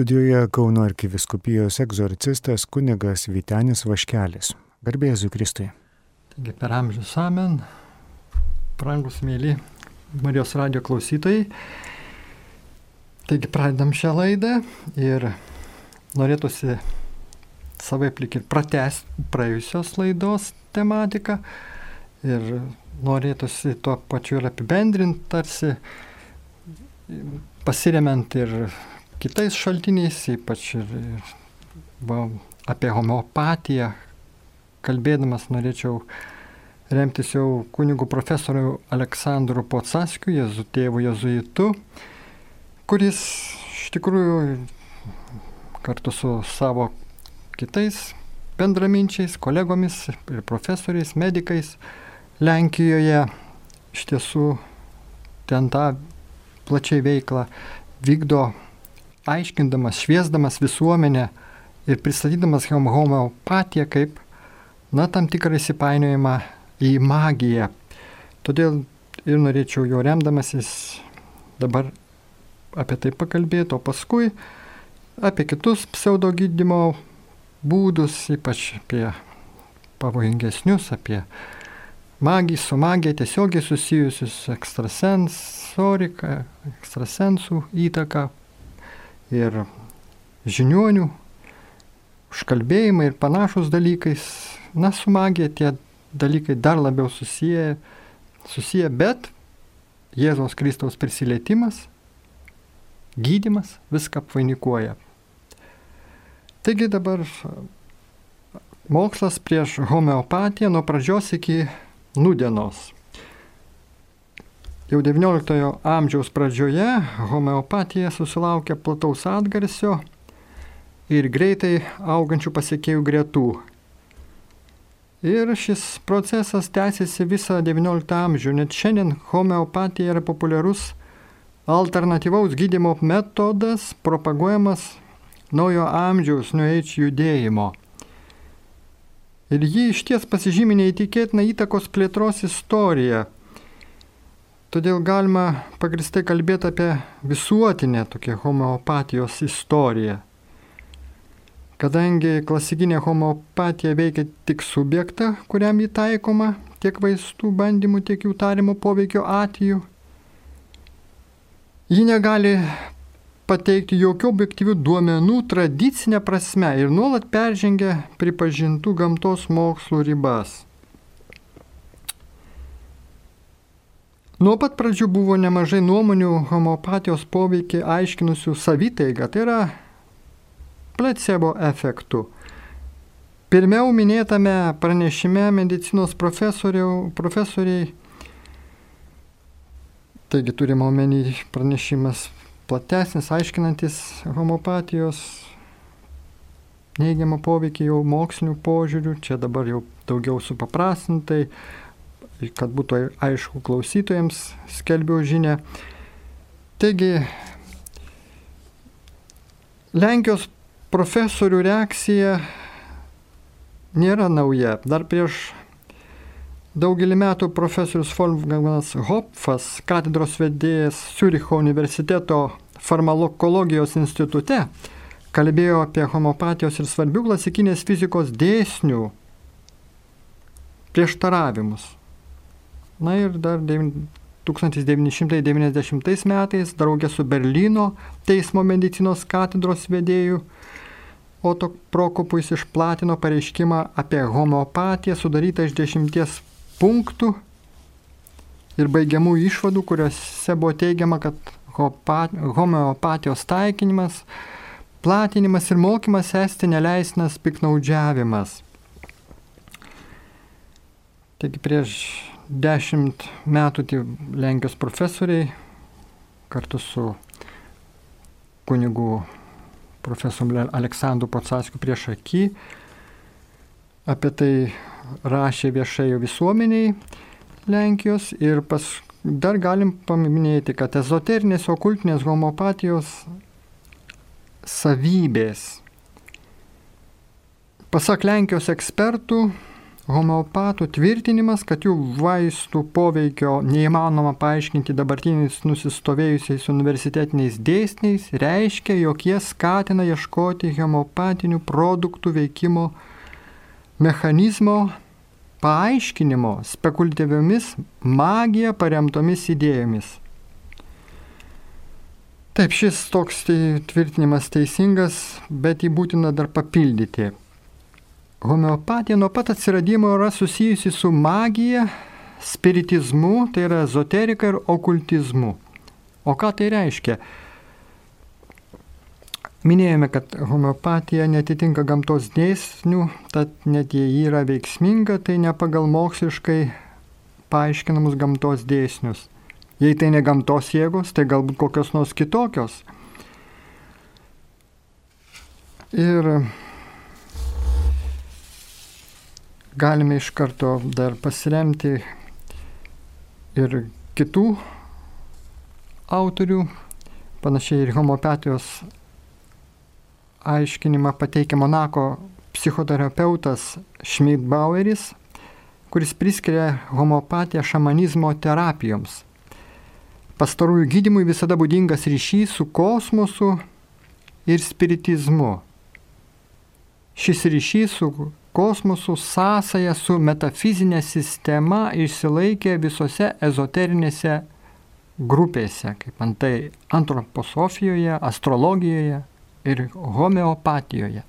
Studijoje Kauno arkiviskupijos egzorcistas kunigas Vitenis Vaškelis. Garbėjai Kristui. Taigi per amžius amen, brangus mėly Marijos radio klausytojai. Taigi pradedam šią laidą ir norėtųsi savai plik ir pratesti praėjusios laidos tematiką ir norėtųsi tuo pačiu ir apibendrinti tarsi pasiremiant ir kitais šaltiniais, ypač ir, ir va, apie homeopatiją kalbėdamas norėčiau remtis jau kunigų profesorių Aleksandru Pocaskiu, jezu tėvu jezuitu, kuris iš tikrųjų kartu su savo kitais bendraminčiais, kolegomis ir profesoriais, medikais Lenkijoje iš tiesų ten tą plačiai veiklą vykdo aiškindamas, šviesdamas visuomenę ir pristatydamas homeopatiją kaip, na, tam tikrą įsipainiojimą į magiją. Todėl ir norėčiau jo remdamasis dabar apie tai pakalbėti, o paskui apie kitus pseudo gydimo būdus, ypač apie pavojingesnius, apie magiją, su magija tiesiogiai susijusius ekstrasensoriką, ekstrasensų įtaką, ir žiniuonių, užkalbėjimai ir panašus dalykais. Na, su magija tie dalykai dar labiau susiję, susiję bet Jėzaus Kristaus prisilietimas, gydimas viską apvainikuoja. Taigi dabar mokslas prieš homeopatiją nuo pradžios iki nudienos. Jau XIX amžiaus pradžioje homeopatija susilaukė plataus atgarsio ir greitai augančių pasiekėjų gretų. Ir šis procesas tęsiasi visą XIX amžių, net šiandien homeopatija yra populiarus alternatyvaus gydimo metodas propaguojamas naujo amžiaus nueič judėjimo. Ir jį iš ties pasižymė neįtikėtina įtakos plėtros istorija Todėl galima pagristai kalbėti apie visuotinę tokią homeopatijos istoriją. Kadangi klasikinė homeopatija veikia tik subjektą, kuriam įtaikoma tiek vaistų bandymų, tiek jų tarimo poveikio atveju, ji negali pateikti jokių objektyvių duomenų tradicinė prasme ir nuolat peržengia pripažintų gamtos mokslų ribas. Nuo pat pradžių buvo nemažai nuomonių homopatijos poveikį aiškinusių savitaiga, tai yra placebo efektu. Pirmiau minėtame pranešime medicinos profesoriai, taigi turime omeny pranešimas platesnis, aiškinantis homopatijos neigiamą poveikį jau mokslinių požiūrių, čia dabar jau daugiau supaprastintai, kad būtų aišku klausytojams, skelbiu žinę. Taigi, Lenkijos profesorių reakcija nėra nauja. Dar prieš daugelį metų profesorius Wolfgangas Hopfas, katedros vedėjas Ciuricho universiteto farmakologijos institute, kalbėjo apie homopatijos ir svarbių klasikinės fizikos dėsnių prieštaravimus. Na ir dar 1990 metais draugė su Berlyno teismo medicinos katedros vedėju Oto Prokopus išplatino pareiškimą apie homeopatiją sudarytą iš dešimties punktų ir baigiamų išvadų, kuriuose buvo teigiama, kad homeopatijos taikinimas, platinimas ir mokymas esti neleisnas piknaudžiavimas. Taigi prieš dešimt metų tie Lenkijos profesoriai kartu su kunigu profesoriumi Aleksandru Pocaskiu prieš akį apie tai rašė viešai visuomeniai Lenkijos ir pas, dar galim paminėti, kad ezoterinės okultinės homopatijos savybės. Pasak Lenkijos ekspertų, homeopatų tvirtinimas, kad jų vaistų poveikio neįmanoma paaiškinti dabartiniais nusistovėjusiais universitetiniais dėsniais, reiškia, jog jie skatina ieškoti homeopatinių produktų veikimo mechanizmo paaiškinimo spekuliatyviomis magija paremtomis idėjomis. Taip, šis toks tvirtinimas teisingas, bet jį būtina dar papildyti. Homeopatija nuo pat atsiradimo yra susijusi su magija, spiritizmu, tai yra ezoterika ir okultizmu. O ką tai reiškia? Minėjome, kad homeopatija netitinka gamtos dėsnių, tad net jei yra veiksminga, tai ne pagal moksliškai paaiškinamus gamtos dėsnius. Jei tai ne gamtos jėgos, tai galbūt kokios nors kitokios. Ir galime iš karto dar pasiremti ir kitų autorių, panašiai ir homopatijos aiškinimą pateikia Monako psichoterapeutas Schmidbaueris, kuris priskiria homopatiją šamanizmo terapijoms. Pastarųjų gydimui visada būdingas ryšys su kosmosu ir spiritizmu. Šis ryšys su kosmosu sąsaja su metafizinė sistema išsilaikė visose ezoterinėse grupėse, kaip antai antroposofijoje, astrologijoje ir homeopatijoje.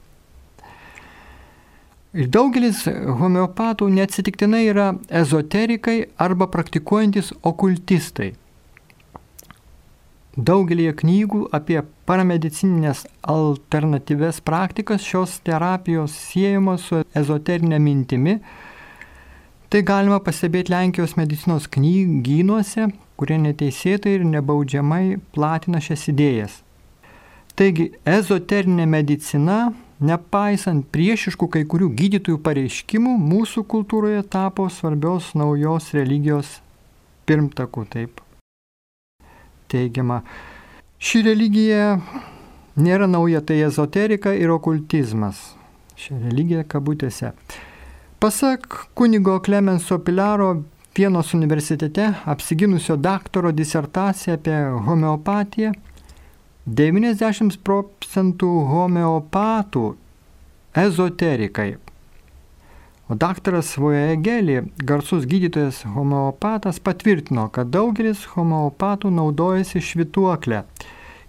Ir daugelis homeopatų neatsitiktinai yra ezoterikai arba praktikuojantis okultistai. Daugelį knygų apie paramedicininės alternatyves praktikas šios terapijos siejamos su ezoterinė mintimi. Tai galima pastebėti Lenkijos medicinos knygynuose, kurie neteisėtai ir nebaudžiamai platina šias idėjas. Taigi ezoterinė medicina, nepaisant priešiškų kai kurių gydytojų pareiškimų, mūsų kultūroje tapo svarbios naujos religijos pirmtakų, taip teigiama. Ši religija nėra nauja, tai ezoterika ir okultizmas. Ši religija kabutėse. Pasak kunigo Klemenso Pilaro Vienos universitete apsiginusio daktaro disertaciją apie homeopatiją, 90 procentų homeopatų ezoterikai O daktaras Voegeli, garsus gydytojas homeopatas, patvirtino, kad daugelis homeopatų naudojasi švituoklę.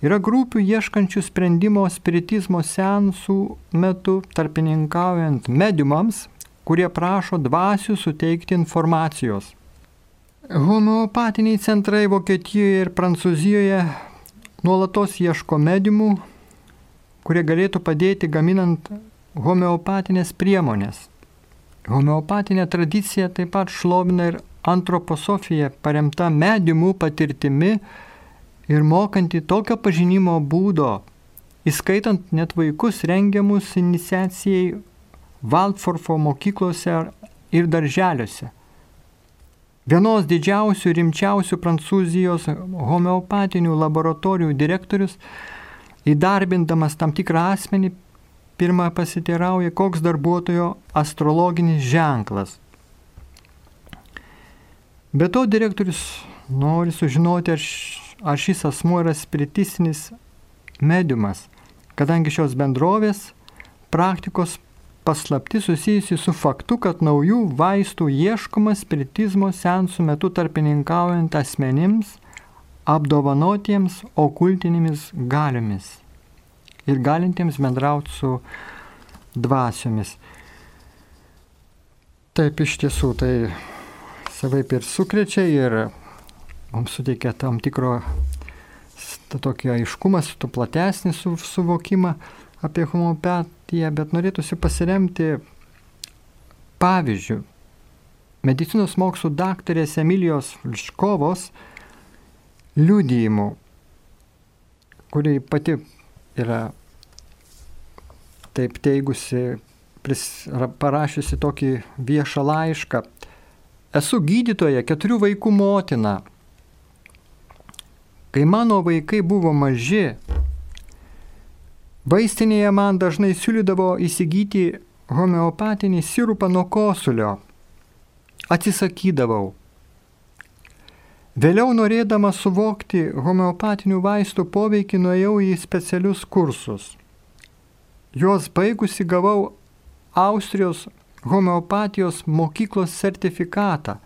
Yra grupių ieškančių sprendimo spiritizmo sensų metu tarpininkaujant mediumams, kurie prašo dvasių suteikti informacijos. Homeopatiniai centrai Vokietijoje ir Prancūzijoje nuolatos ieško mediumų, kurie galėtų padėti gaminant homeopatinės priemonės. Homeopatinė tradicija taip pat šlovina ir antroposofija paremta mediumų patirtimi ir mokanti tokio pažinimo būdo, įskaitant net vaikus rengiamus iniciacijai Valdforfo mokyklose ir darželiuose. Vienos didžiausių rimčiausių Prancūzijos homeopatinių laboratorijų direktorius, įdarbindamas tam tikrą asmenį, pirmą pasiteirauja, koks darbuotojo astrologinis ženklas. Be to direktorius nori sužinoti, ar, ar šis asmuo yra spiritistinis mediumas, kadangi šios bendrovės praktikos paslapti susijusi su faktu, kad naujų vaistų ieškoma spiritizmo sensų metu tarpininkaujant asmenims, apdovanotiems okultinėmis galiomis ir galintiems bendrauti su dvasiomis. Taip iš tiesų tai savaip ir sukrečia ir mums suteikia tam tikro tokį aiškumą, su platesnį su, suvokimą apie homeopatiją, bet norėtųsi pasiremti pavyzdžių. Medicinos mokslų daktarės Emilijos Liškovos liudijimu, kuri pati yra taip teigusi, pris, parašiusi tokį viešą laišką. Esu gydytoja, keturių vaikų motina. Kai mano vaikai buvo maži, vaistinėje man dažnai siūlydavo įsigyti homeopatinį sirupą nuo kosulio. Atsisakydavau. Vėliau norėdama suvokti homeopatinių vaistų poveikį nuėjau į specialius kursus. Juos baigusi gavau Austrijos homeopatijos mokyklos sertifikatą.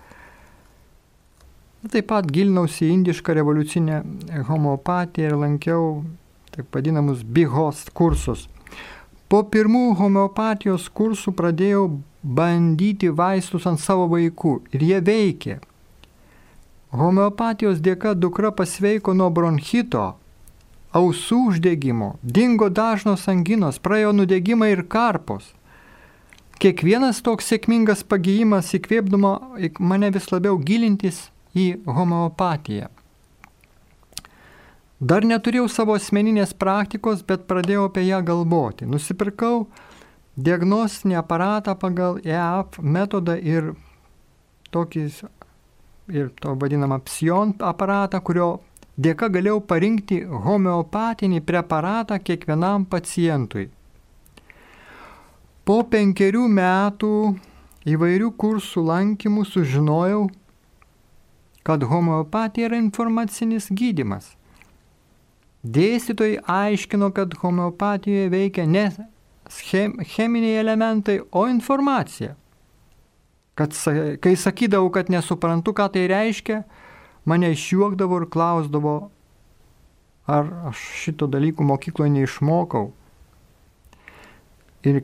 Taip pat gilinausi į indišką revoliucinę homeopatiją ir lankiau taip vadinamus BIHOS kursus. Po pirmų homeopatijos kursų pradėjau bandyti vaistus ant savo vaikų ir jie veikė. Homeopatijos dėka dukra pasveiko nuo bronchito, ausų uždegimo, dingo dažnos anginos, praėjo nudegimai ir karpos. Kiekvienas toks sėkmingas pagyjimas įkvėpdama mane vis labiau gilintis į homeopatiją. Dar neturėjau savo asmeninės praktikos, bet pradėjau apie ją galvoti. Nusipirkau diagnostinį aparatą pagal EAP metodą ir tokį ir to vadinamą psion aparatą, kurio dėka galėjau parinkti homeopatinį preparatą kiekvienam pacientui. Po penkerių metų įvairių kursų lankymų sužinojau, kad homeopatija yra informacinis gydimas. Dėstytojai aiškino, kad homeopatijoje veikia ne cheminiai elementai, o informacija. Kad kai sakydavau, kad nesuprantu, ką tai reiškia, mane išjuokdavo ir klausdavo, ar aš šito dalykų mokykloje neišmokau. Ir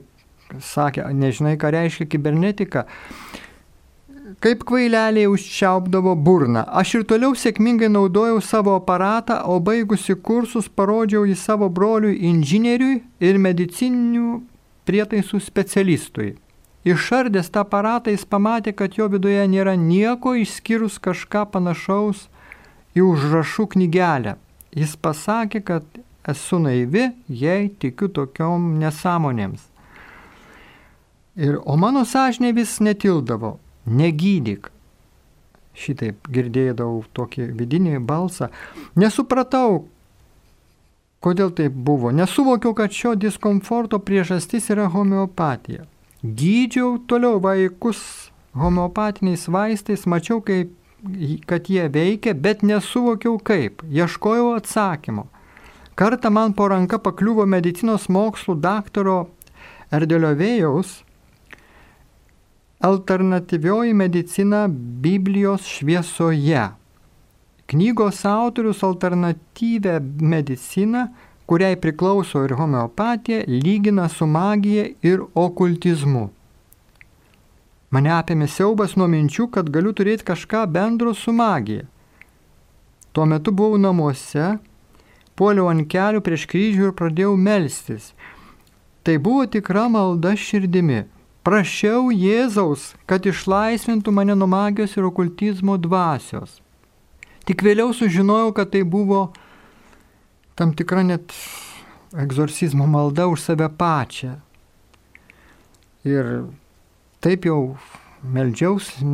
sakė, nežinai, ką reiškia kibernetika kaip kvaileliai užčiaupdavo burną. Aš ir toliau sėkmingai naudojau savo aparatą, o baigusi kursus parodžiau jį savo broliui inžinieriui ir medicininių prietaisų specialistui. Išardęs tą aparatą jis pamatė, kad jo viduje nėra nieko išskyrus kažką panašaus į užrašų knygelę. Jis pasakė, kad esu naivi, jei tikiu tokiom nesąmonėms. Ir, o mano sąžinė vis netildavo negydyk. Šitaip girdėdavau tokį vidinį balsą. Nesupratau, kodėl taip buvo. Nesuvokiau, kad šio diskomforto priežastis yra homeopatija. Gydžiau toliau vaikus homeopatiniais vaistais, mačiau, kaip, kad jie veikia, bet nesuvokiau kaip. Ieškojau atsakymo. Kartą man po ranka pakliuvo medicinos mokslų daktaro Erdeliovėjaus Alternatyvioji medicina Biblijos šviesoje. Knygos autorius alternatyvę mediciną, kuriai priklauso ir homeopatija, lygina su magija ir okultizmu. Mane apėmė siaubas nuo minčių, kad galiu turėti kažką bendro su magija. Tuo metu buvau namuose, puoliau ant kelių prieš kryžių ir pradėjau melstis. Tai buvo tikra malda širdimi prašiau Jėzaus, kad išlaisvintų mane nuo magijos ir okultizmo dvasios. Tik vėliau sužinojau, kad tai buvo tam tikra net egzorcizmo malda už save pačią. Ir taip jau meldžiausi,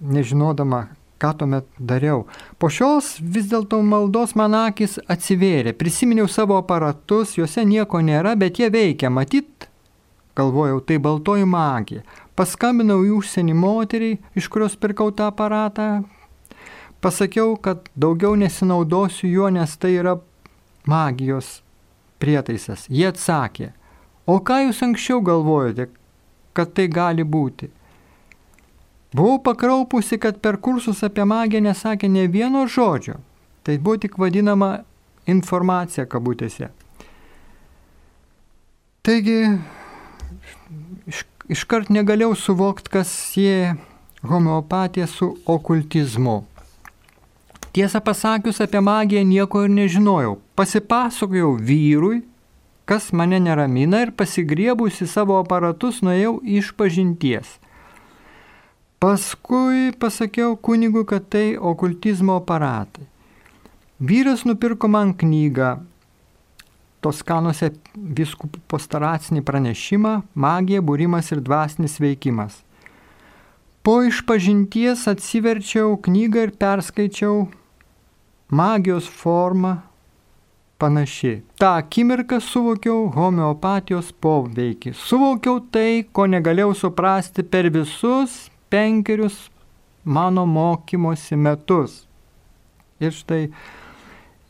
nežinodama, ką tuomet dariau. Po šios vis dėlto maldos man akis atsivėrė, prisiminiau savo aparatus, juose nieko nėra, bet jie veikia, matyt, Galvojau, tai baltoji magija. Paskambinau į užsienį moteriai, iš kurios pirkau tą aparatą. Pasakiau, kad daugiau nesinaudosiu juo, nes tai yra magijos prietaisas. Jie atsakė, o ką jūs anksčiau galvojate, kad tai gali būti? Buvau pakraupusi, kad per kursus apie magiją nesakė ne vieno žodžio. Tai buvo tik vadinama informacija kabutėse. Taigi iš, iškart negalėjau suvokti, kas sieja homeopatiją su okultizmu. Tiesą pasakius apie magiją nieko ir nežinojau. Pasipasakojau vyrui, kas mane neramina ir pasigriebusi savo aparatus nuėjau iš pažinties. Paskui pasakiau kunigui, kad tai okultizmo aparatai. Vyras nupirko man knygą Toskanose viskupų postaracinį pranešimą Magija, būrimas ir dvasinis veikimas. Po išpažinties atsiverčiau knygą ir perskaičiau magijos formą panaši. Ta akimirką suvokiau homeopatijos poveikį. Suvokiau tai, ko negalėjau suprasti per visus penkerius mano mokymosi metus. Ir štai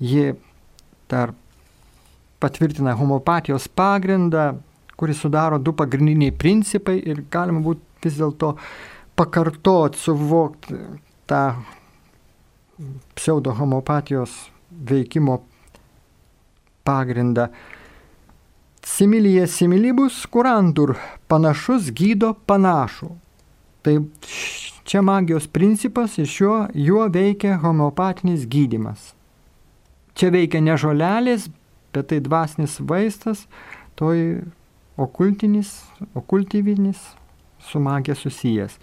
ji dar patvirtina homeopatijos pagrindą, kuris sudaro du pagrindiniai principai ir galima būtų vis dėlto pakartoti, suvokti tą pseudo homopatijos veikimo pagrindą. Similyje similibus kurantur panašus gydo panašų. Tai čia magijos principas ir šiuo juo veikia homeopatinis gydimas. Čia veikia ne žolelės, bet tai dvasinis vaistas, toj okultinis, okultyvinis su magija susijęs.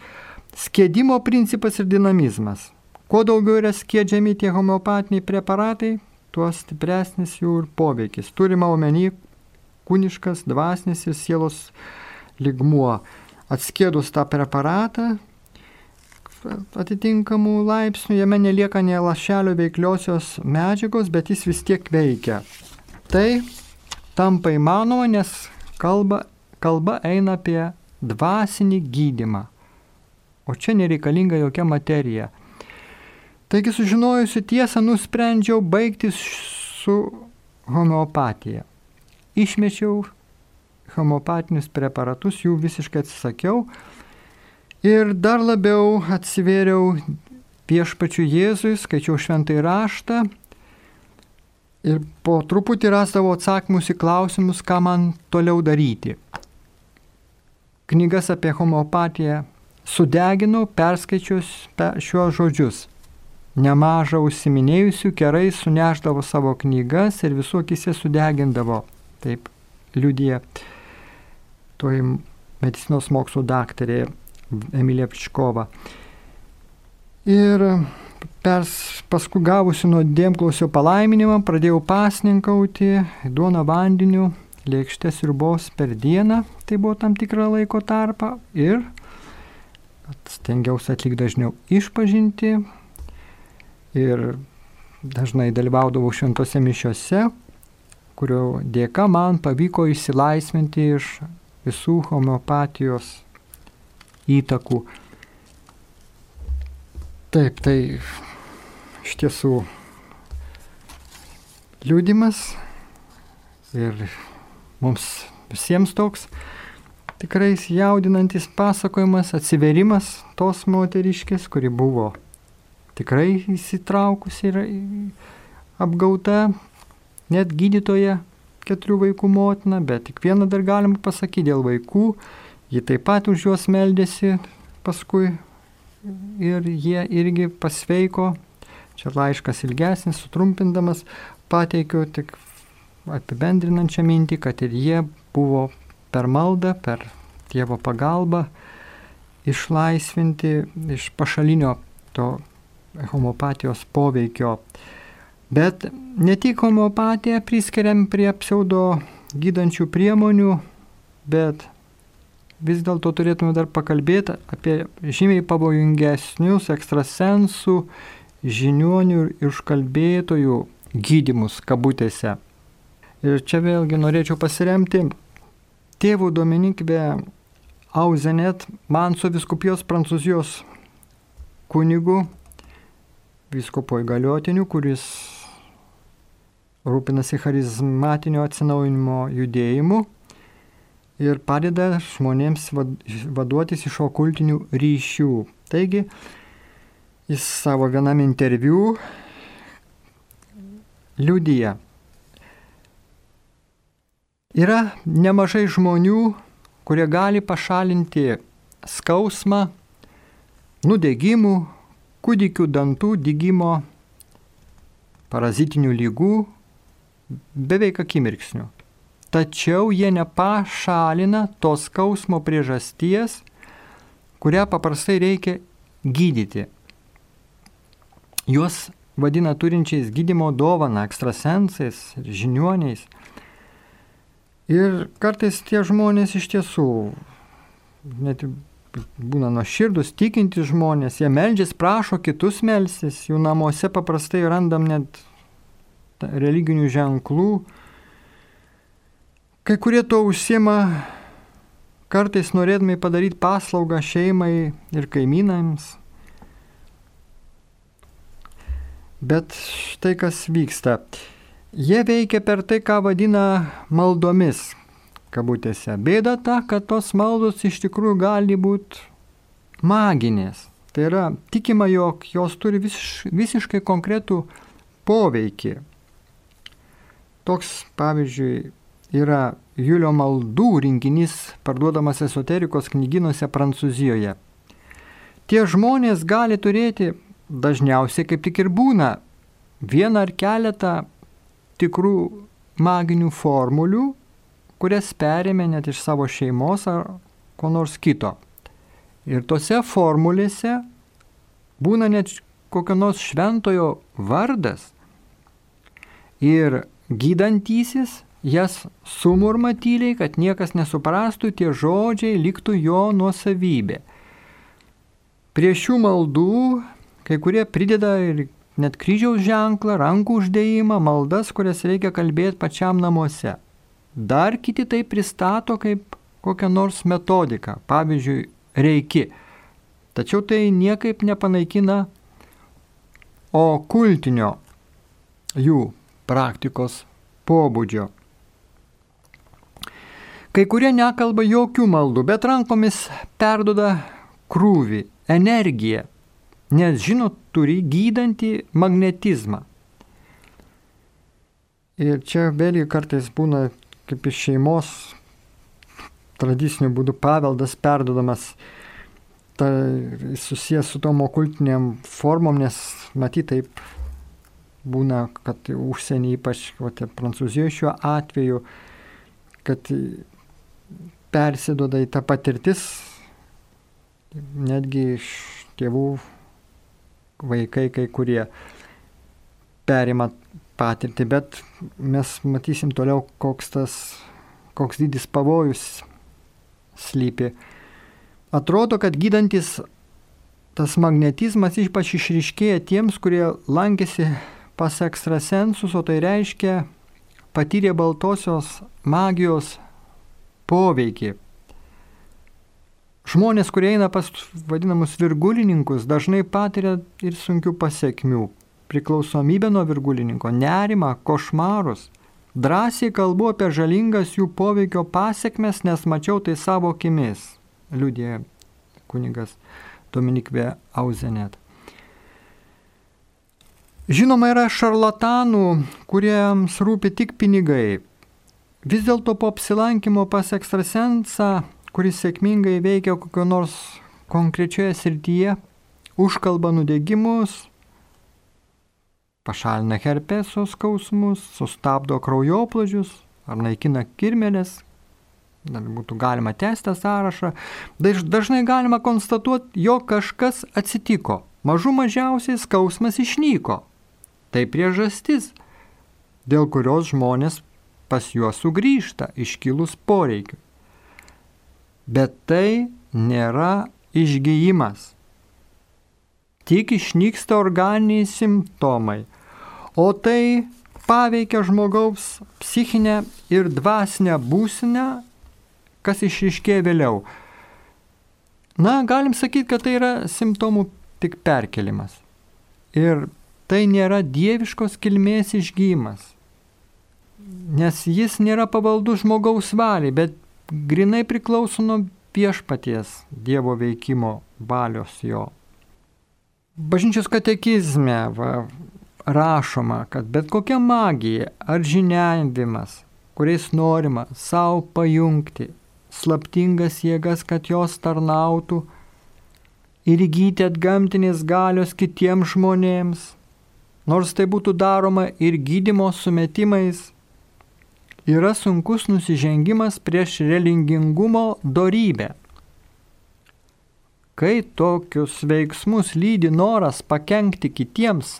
Skėdimo principas ir dinamizmas. Kuo daugiau yra skėdžiami tie homeopatiniai preparatai, tuo stipresnis jų ir poveikis. Turime omeny kūniškas, dvasinis ir sielos ligmuo. Atskėdus tą preparatą, atitinkamų laipsnių, jame nelieka ne lašelio veikliosios medžiagos, bet jis vis tiek veikia. Tai tampa įmanoma, nes kalba, kalba eina apie dvasinį gydimą. O čia nereikalinga jokia materija. Taigi sužinojusi tiesą nusprendžiau baigti su homeopatija. Išmečiau homeopatinius preparatus, jų visiškai atsisakiau ir dar labiau atsivėriau viešpačių Jėzui, skaičiau šventai raštą ir po truputį rasdavau atsakymus į klausimus, ką man toliau daryti. Knygas apie homeopatiją sudeginau, perskaičius šiuos žodžius nemažą užsiminėjusių kerai suneždavo savo knygas ir visų akise sudegindavo. Taip liudija toji medicinos mokslo daktarė Emilija Pškova. Ir pers, paskui gavusi nuo dėmklausio palaiminimą pradėjau pasninkauti duoną vandeniu, lėkštės ribos per dieną, tai buvo tam tikrą laiko tarpą ir stengiausi atlikti dažniau išpažinti, ir dažnai dalyvaudavau šventose mišiose, kurio dėka man pavyko išsilaisvinti iš visų homeopatijos įtakų. Taip, tai iš tiesų liūdimas ir mums visiems toks tikrai jaudinantis pasakojimas, atsiverimas tos moteriškės, kuri buvo tikrai įsitraukusi ir apgauta, net gydytoja keturių vaikų motina, bet tik vieną dar galim pasakyti dėl vaikų, ji taip pat už juos meldėsi paskui ir jie irgi pasveiko. Čia laiškas ilgesnis, sutrumpindamas, pateikiau tik apibendrinančią mintį, kad ir jie buvo per maldą, per Dievo pagalbą išlaisvinti iš pašalinio to homopatijos poveikio. Bet ne tik homopatiją priskiriam prie pseudo gydančių priemonių, bet vis dėlto turėtume dar pakalbėti apie žymiai pavojingesnius ekstrasensų, žiniuonių ir iškalbėtojų gydimus kabutėse. Ir čia vėlgi norėčiau pasiremti tėvų Dominikvė Auzenet Manso viskupijos Prancūzijos kunigu viskopo įgaliotiniu, kuris rūpinasi charizmatinio atsinaujinimo judėjimu ir padeda žmonėms vaduotis iš okultinių ryšių. Taigi, jis savo vienam interviu liudyja. Yra nemažai žmonių, kurie gali pašalinti skausmą, nudegimų, kūdikių dantų dygimo, parazitinių lygų beveik akimirksnių. Tačiau jie nepašalina tos skausmo priežasties, kurią paprastai reikia gydyti. Juos vadina turinčiais gydimo dovaną, ekstrasensais žiniuoniais. Ir kartais tie žmonės iš tiesų, net būna nuoširdus, tikintys žmonės, jie meldžias, prašo kitus melsis, jų namuose paprastai randam net religinių ženklų. Kai kurie to užsima kartais norėdami padaryti paslaugą šeimai ir kaimynams. Bet štai kas vyksta. Jie veikia per tai, ką vadina maldomis, kabutėse. Bėda ta, kad tos maldos iš tikrųjų gali būti maginės. Tai yra tikima, jog jos turi visiš, visiškai konkretų poveikį. Toks, pavyzdžiui, yra Julio maldų rinkinys parduodamas esoterikos knyginuose Prancūzijoje. Tie žmonės gali turėti, dažniausiai kaip tik ir būna, vieną ar keletą tikrų maginių formulių, kurias perėmė net iš savo šeimos ar ko nors kito. Ir tose formulėse būna net kokio nors šventojo vardas. Ir gydantysis jas sumurma tyliai, kad niekas nesuprastų, tie žodžiai liktų jo nuosavybė. Prie šių maldų kai kurie prideda ir net kryžiaus ženklą, rankų uždėjimą, maldas, kurias reikia kalbėti pačiam namuose. Dar kiti tai pristato kaip kokią nors metodiką, pavyzdžiui, reiki. Tačiau tai niekaip nepanaikina okultinio jų praktikos pobūdžio. Kai kurie nekalba jokių maldų, bet rankomis perdoda krūvį, energiją, nes žino, turi gydantį magnetizmą. Ir čia vėlgi kartais būna kaip iš šeimos tradiciniu būdu paveldas perdodamas ta, susijęs su tom okultiniam formom, nes matyt taip būna, kad užsienį, ypač vat, Prancūzijoje šiuo atveju, kad persidoda į tą patirtis netgi iš tėvų vaikai kai kurie perima patirtį, bet mes matysim toliau, koks tas, koks didis pavojus slypi. Atrodo, kad gydantis tas magnetizmas ypač išryškėja tiems, kurie lankėsi pas ekstrasensus, o tai reiškia patyrė baltosios magijos poveikį. Žmonės, kurie eina pas vadinamus virgulininkus, dažnai patiria ir sunkių pasiekmių priklausomybę nuo virgulininko, nerimą, košmarus. Drąsiai kalbu apie žalingas jų poveikio pasiekmes, nes mačiau tai savo akimis, liūdė kunigas Dominikvė Auzenet. Žinoma, yra šarlatanų, kuriems rūpi tik pinigai. Vis dėlto po apsilankimo pas ekstrasensą, kuris sėkmingai veikia kokio nors konkrečioje srityje, užkalba nudegimus, pašalina herpeso skausmus, sustabdo kraujoplažius ar naikina kirmelės. Būtų galima tęsti sąrašą. Dažnai galima konstatuoti, jog kažkas atsitiko. Mažų mažiausiai skausmas išnyko. Tai priežastis, dėl kurios žmonės pas juos sugrįžta iškilus poreikiu. Bet tai nėra išgyjimas. Tik išnyksta organiniai simptomai o tai paveikia žmogaus psichinę ir dvasinę būsinę, kas išriškėja vėliau. Na, galim sakyti, kad tai yra simptomų tik perkelimas. Ir tai nėra dieviškos kilmės išgyjimas. Nes jis nėra pavaldus žmogaus valiai, bet grinai priklauso nuo viešpaties Dievo veikimo valios jo. Bažnyčios katekizme va, rašoma, kad bet kokia magija ar žiniavimas, kuriais norima savo pajungti slaptingas jėgas, kad jos tarnautų ir įgyti atgamtinės galios kitiems žmonėms, nors tai būtų daroma ir gydimo sumetimais, yra sunkus nusižengimas prieš religingumo dorybę. Kai tokius veiksmus lydi noras pakengti kitiems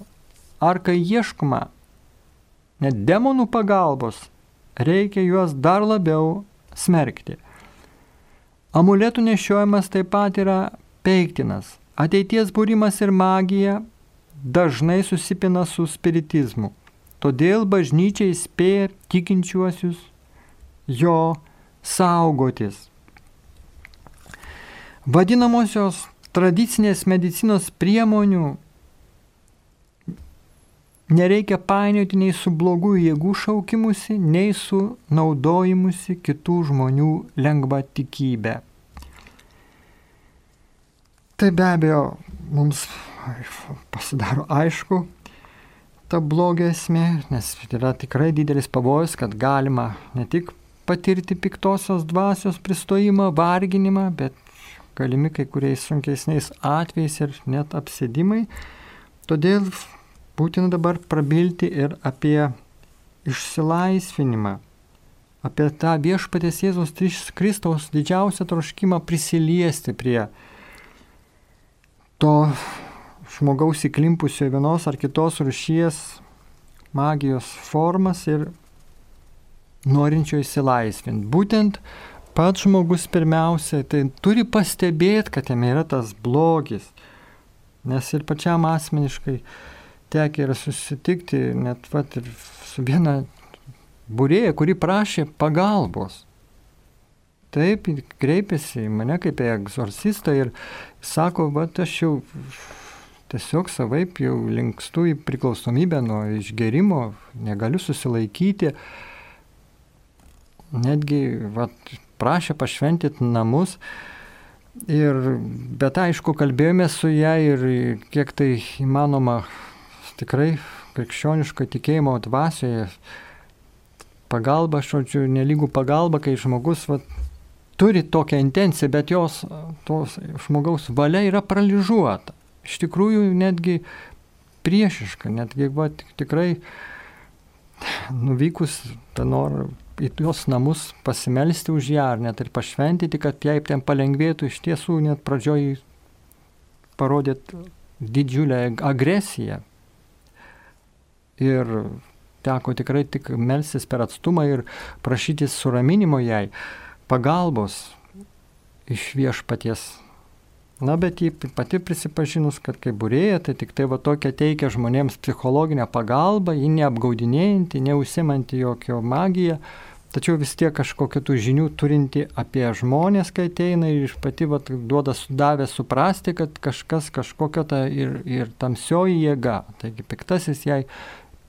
ar kai ieškoma net demonų pagalbos, reikia juos dar labiau smerkti. Amuletų nešiojimas taip pat yra peiktinas. Ateities būrimas ir magija dažnai susipina su spiritizmu. todėl bažnyčia įspėja tikinčiuosius jo saugotis. Vadinamosios tradicinės medicinos priemonių nereikia painioti nei su blogų jėgų šaukimusi, nei su naudojimusi kitų žmonių lengva tikybė. Tai be abejo mums pasidaro aišku ta blogio esmė, nes yra tikrai didelis pavojus, kad galima ne tik patirti piktosios dvasios pristojimą, varginimą, bet galimi kai kuriais sunkesniais atvejais ir net apsėdimai. Todėl būtina dabar prabilti ir apie išsilaisvinimą, apie tą viešpatės Jėzus Kristaus didžiausią troškimą prisiliesti prie to žmogaus įklimpusio vienos ar kitos rušies magijos formas ir norinčio įsilaisvinti. Būtent pats žmogus pirmiausia tai turi pastebėti, kad jame yra tas blogis. Nes ir pačiam asmeniškai tekia yra susitikti net vat, ir su viena būrėja, kuri prašė pagalbos. Taip, kreipėsi į mane kaip į egzorcistą ir sako, va, aš jau tiesiog savaip jau linkstu į priklausomybę nuo išgerimo, negaliu susilaikyti. Netgi vat, prašė pašventyti namus. Ir, bet aišku, kalbėjome su ją ir kiek tai įmanoma tikrai krikščioniško tikėjimo dvasioje. Pagalba, žodžiu, nelygų pagalba, kai žmogus vat, turi tokią intenciją, bet jos tos žmogaus valia yra paralyžiuota iš tikrųjų netgi priešiška, netgi va, tikrai nuvykus tą norą į jos namus pasimelsti už ją ar net ir pašventyti, kad jai ten palengvėtų, iš tiesų net pradžioj parodėt didžiulę agresiją. Ir teko tikrai tik melsis per atstumą ir prašytis suraminimo jai, pagalbos iš viešpaties. Na, bet jį pati prisipažinus, kad kai būrėja, tai tik tai va tokia teikia žmonėms psichologinę pagalbą, ji neapgaudinėjanti, neusimanti jokio magiją, tačiau vis tiek kažkokiu tų žinių turinti apie žmonės, kai ateina ir iš pati va, duoda sudavę suprasti, kad kažkas kažkokia ta ir, ir tamsioji jėga. Taigi piktasis jai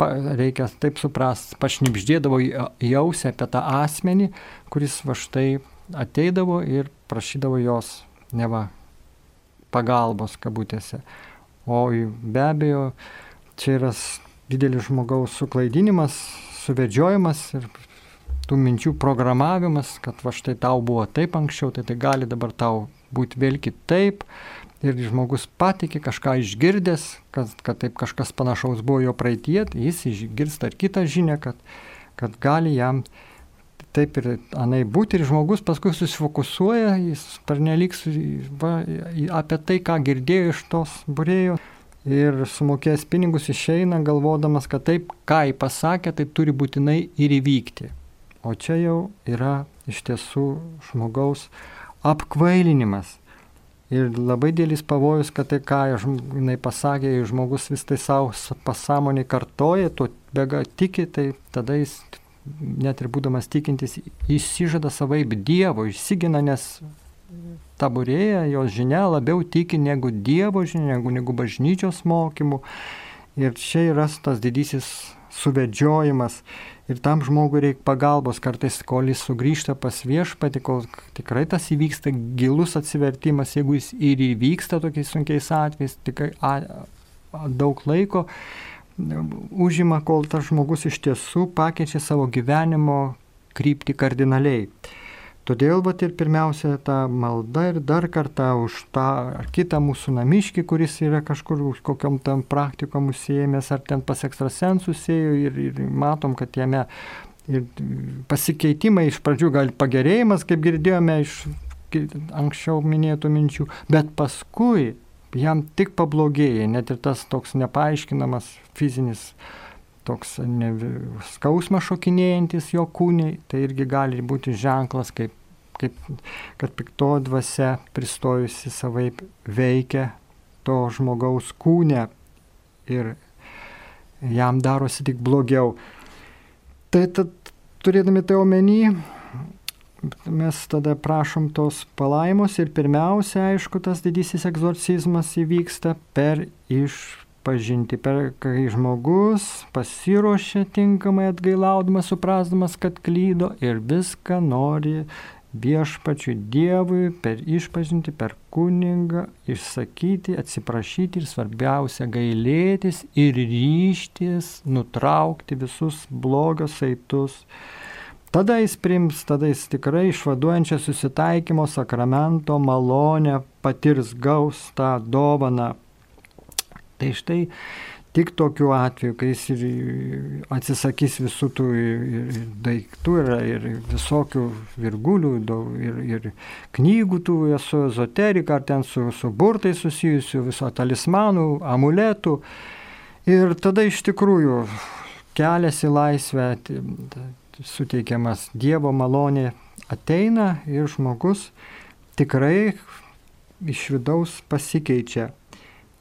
reikia taip suprasti, pašnipždėdavo į ausį apie tą asmenį, kuris va štai ateidavo ir prašydavo jos neva pagalbos kabutėse. O be abejo, čia yra didelis žmogaus suklaidinimas, suvedžiojimas ir tų minčių programavimas, kad va štai tau buvo taip anksčiau, tai tai gali dabar tau būti vėl kitaip. Ir žmogus patikė kažką išgirdęs, kad, kad taip kažkas panašaus buvo jo praeitie, jis išgirsta ir kitą žinią, kad, kad gali jam taip ir anai būti ir žmogus paskui susifokusuoja, jis pernelyg apie tai, ką girdėjo iš tos burėjo ir sumokėjęs pinigus išeina galvodamas, kad taip, ką jį pasakė, tai turi būtinai ir įvykti. O čia jau yra iš tiesų žmogaus apkvailinimas. Ir labai dėlis pavojus, kad tai, ką jinai pasakė, žmogus vis tai savo pasąmonį kartoja, tuo bega tiki, tai tada jis net ir būdamas tikintis, įsižada savaip Dievo, išsigina, nes taburėja, jos žinia labiau tiki negu Dievo žinia, negu, negu bažnyčios mokymų. Ir čia yra tas didysis suvedžiojimas. Ir tam žmogui reikia pagalbos, kartais kol jis sugrįžta pas viešpatį, kol tikrai tas įvyksta gilus atsivertimas, jeigu jis ir įvyksta tokiais sunkiais atvejais, tikrai a, a, daug laiko, užima, kol tas žmogus iš tiesų pakeičia savo gyvenimo kryptį kardinaliai. Todėl vat ir pirmiausia ta malda ir dar kartą už tą ar kitą mūsų namiškį, kuris yra kažkur už kokiam tam praktikom užsiemęs, ar ten pas ekstrasensus ėjo ir, ir matom, kad jame ir pasikeitimai iš pradžių gal pagerėjimas, kaip girdėjome iš anksčiau minėtų minčių, bet paskui jam tik pablogėja, net ir tas toks nepaaiškinamas fizinis toks ne, skausmas šokinėjantis jo kūniai, tai irgi gali būti ženklas, kaip, kaip, kad pikto dvasia pristojusi savaip veikia to žmogaus kūnę ir jam darosi tik blogiau. Tai tad, turėdami tai omeny, mes tada prašom tos palaimos ir pirmiausia, aišku, tas didysis egzorcizmas įvyksta per išpažinti, per kai žmogus pasiruošia tinkamai atgailaudamas, suprasdamas, kad klydo ir viską nori viešpačiui Dievui per išpažinti, per kuningą išsakyti, atsiprašyti ir svarbiausia gailėtis ir ryštis nutraukti visus blogios saitus. Tada jis prims, tada jis tikrai išvaduojančią susitaikymo sakramento malonę patirs gaus tą dovaną. Tai štai Tik tokiu atveju, kai jis ir atsisakys visų tų ir, daiktų ir, ir visokių virgulių ir, ir knygų, tų esu ezoterika, ar ten su, su burtai susijusių, viso talismanų, amuletų. Ir tada iš tikrųjų kelias į laisvę suteikiamas Dievo malonė ateina ir žmogus tikrai iš vidaus pasikeičia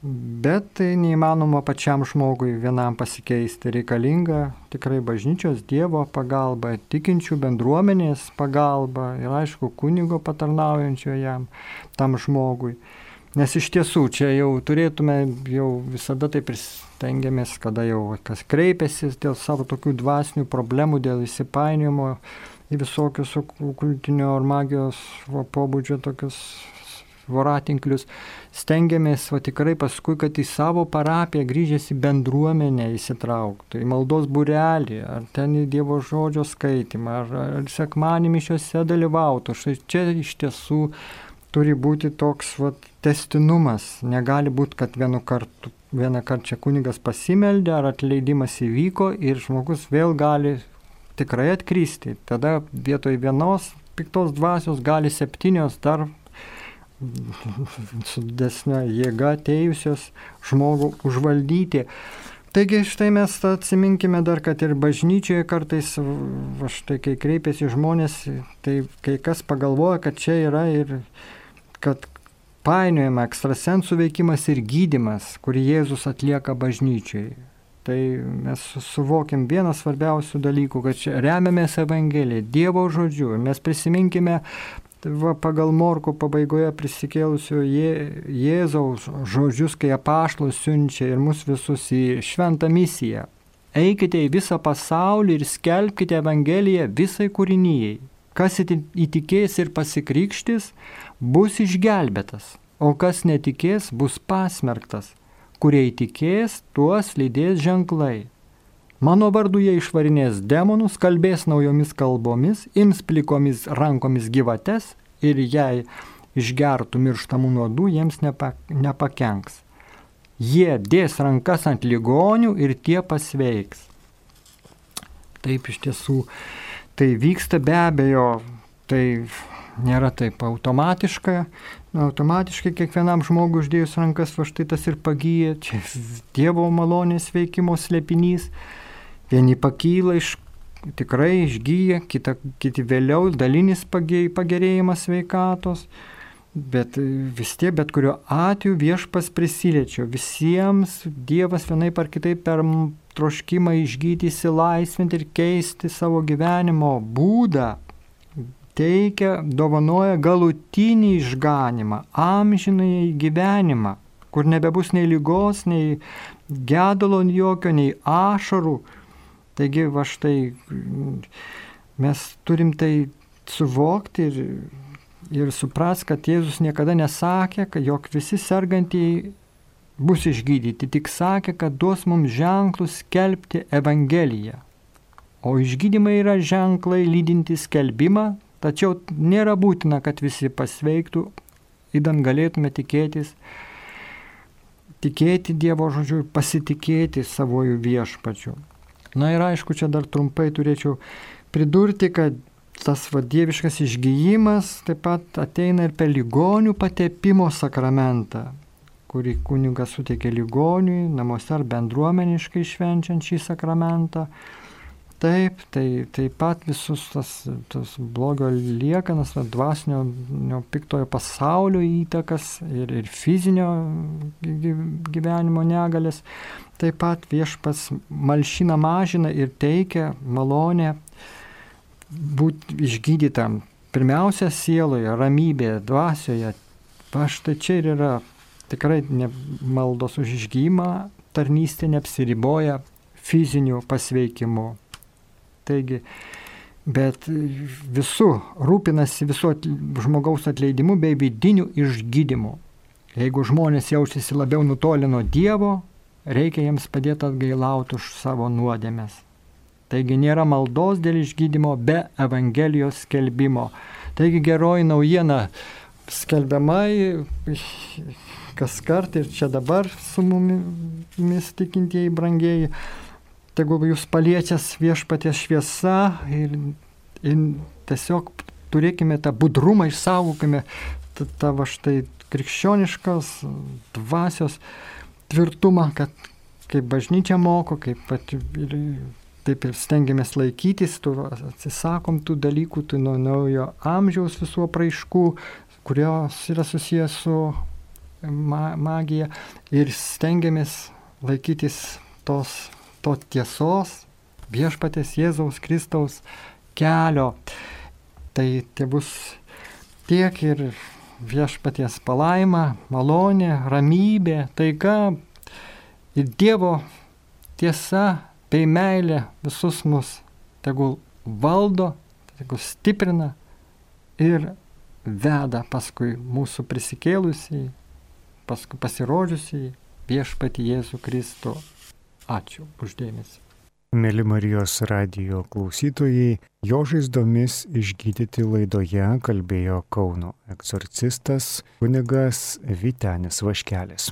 Bet tai neįmanoma pačiam žmogui vienam pasikeisti. Reikalinga tikrai bažnyčios Dievo pagalba, tikinčių bendruomenės pagalba ir aišku kunigo patarnaujančio jam, tam žmogui. Nes iš tiesų čia jau turėtume, jau visada taip ir stengiamės, kada jau kas kreipiasi dėl savo tokių dvasinių problemų, dėl įsipainiojimo į visokius okultinio ar magijos pobūdžio tokius voratinklius, stengiamės va tikrai paskui, kad į savo parapiją grįžęs į bendruomenę įsitrauktų, į maldos burelį, ar ten į Dievo žodžio skaitimą, ar, ar sekmanį mišiuose dalyvautų. Štai čia iš tiesų turi būti toks va, testinumas. Negali būti, kad vienu kartu, vieną kartą čia kunigas pasimeldė, ar atleidimas įvyko ir žmogus vėl gali tikrai atkrysti. Tada vietoj vienos piktos dvasios gali septynios dar su didesnė jėga atėjusios žmogų užvaldyti. Taigi štai mes atsiminkime dar, kad ir bažnyčioje kartais, štai kai kreipiasi žmonės, tai kai kas pagalvoja, kad čia yra ir kad painiojama ekstrasensų veikimas ir gydimas, kurį Jėzus atlieka bažnyčiai. Tai mes suvokim vieną svarbiausių dalykų, kad čia remiamės Evangeliją, Dievo žodžiu. Mes prisiminkime Tai va, pagal Morko pabaigoje prisikėlusio Jė, Jėzaus žodžius, kai apaštus siunčia ir mus visus į šventą misiją. Eikite į visą pasaulį ir skelbkite Evangeliją visai kūrinyjei. Kas įtikės ir pasikrikštis, bus išgelbėtas, o kas netikės, bus pasmerktas. Kurie įtikės, tuos lydės ženklai. Mano vardu jie išvarinės demonus, kalbės naujomis kalbomis, ims plikomis rankomis gyvates ir jei išgertų mirštamų nuodų, jiems nepa, nepakenks. Jie dės rankas ant ligonių ir tie pasveiks. Taip iš tiesų tai vyksta be abejo, tai nėra taip automatiška, automatiškai kiekvienam žmogui uždėjus rankas va štai tas ir pagyja, čia Dievo malonės veikimo slėpinys. Vieni pakyla iš tikrai išgyja, kita, kiti vėliau dalinis pagerėjimas sveikatos, bet vis tiek, bet kuriuo atveju viešpas prisiliečio. Visiems Dievas vienaip ar kitaip per troškimą išgyti, įsilaisvinti ir keisti savo gyvenimo būdą teikia, dovanoja galutinį išganimą, amžinai gyvenimą, kur nebebus nei lygos, nei gedulo jokio, nei ašarų, Taigi, va štai mes turim tai suvokti ir, ir supras, kad Jėzus niekada nesakė, kad jog visi sergantieji bus išgydyti, tik sakė, kad duos mums ženklus skelbti Evangeliją. O išgydymai yra ženklai lydinti skelbimą, tačiau nėra būtina, kad visi pasveiktų, įdant galėtume tikėtis, tikėti Dievo žodžiu ir pasitikėti savojų viešpačiu. Na ir aišku, čia dar trumpai turėčiau pridurti, kad tas vadieviškas išgyjimas taip pat ateina ir per ligonių patepimo sakramentą, kurį kunigas suteikia ligoniui, namuose ar bendruomeniškai švenčiant šį sakramentą. Taip, tai taip pat visus tas, tas blogio liekanas, dvasinio piktojo pasaulio įtakas ir, ir fizinio gyvenimo negalės. Taip pat viešpas malšina, mažina ir teikia malonę būti išgydytam. Pirmiausia, sieloje, ramybėje, dvasioje. Va štai čia ir yra tikrai ne, maldos už išgymą, tarnystė neapsiriboja fiziniu pasveikimu. Taigi, bet visų rūpinasi visų žmogaus atleidimu bei vidiniu išgydymu. Jeigu žmonės jaučiasi labiau nutolę nuo Dievo, reikia jiems padėti atgailauti už savo nuodėmės. Taigi nėra maldos dėl išgydymo be Evangelijos skelbimo. Taigi geroji naujiena skelbiama kas kart ir čia dabar su mumis tikintieji brangieji. Tegul jūs paliečias viešpaties šviesa ir, ir tiesiog turėkime tą budrumą, išsaugokime tą va štai krikščioniškos dvasios tvirtumą, kad kaip bažnyčia moko, kaip pat ir taip ir stengiamės laikytis, tu atsisakom tų dalykų, tų nuo naujo amžiaus visų apraiškų, kurios yra susijęs su ma magija ir stengiamės laikytis tos, to tiesos viešpatės Jėzaus Kristaus kelio. Tai tai bus tiek ir viešpaties palaima, malonė, ramybė, taika ir Dievo tiesa bei meilė visus mus tegul valdo, tegul stiprina ir veda paskui mūsų prisikėlusiai, paskui pasirodžiusiai viešpati Jėzų Kristų. Ačiū uždėmesi. Mėly Marijos radio klausytojai, jo žaizdomis išgydyti laidoje kalbėjo Kauno egzorcistas kunigas Vitenis Vaškelis.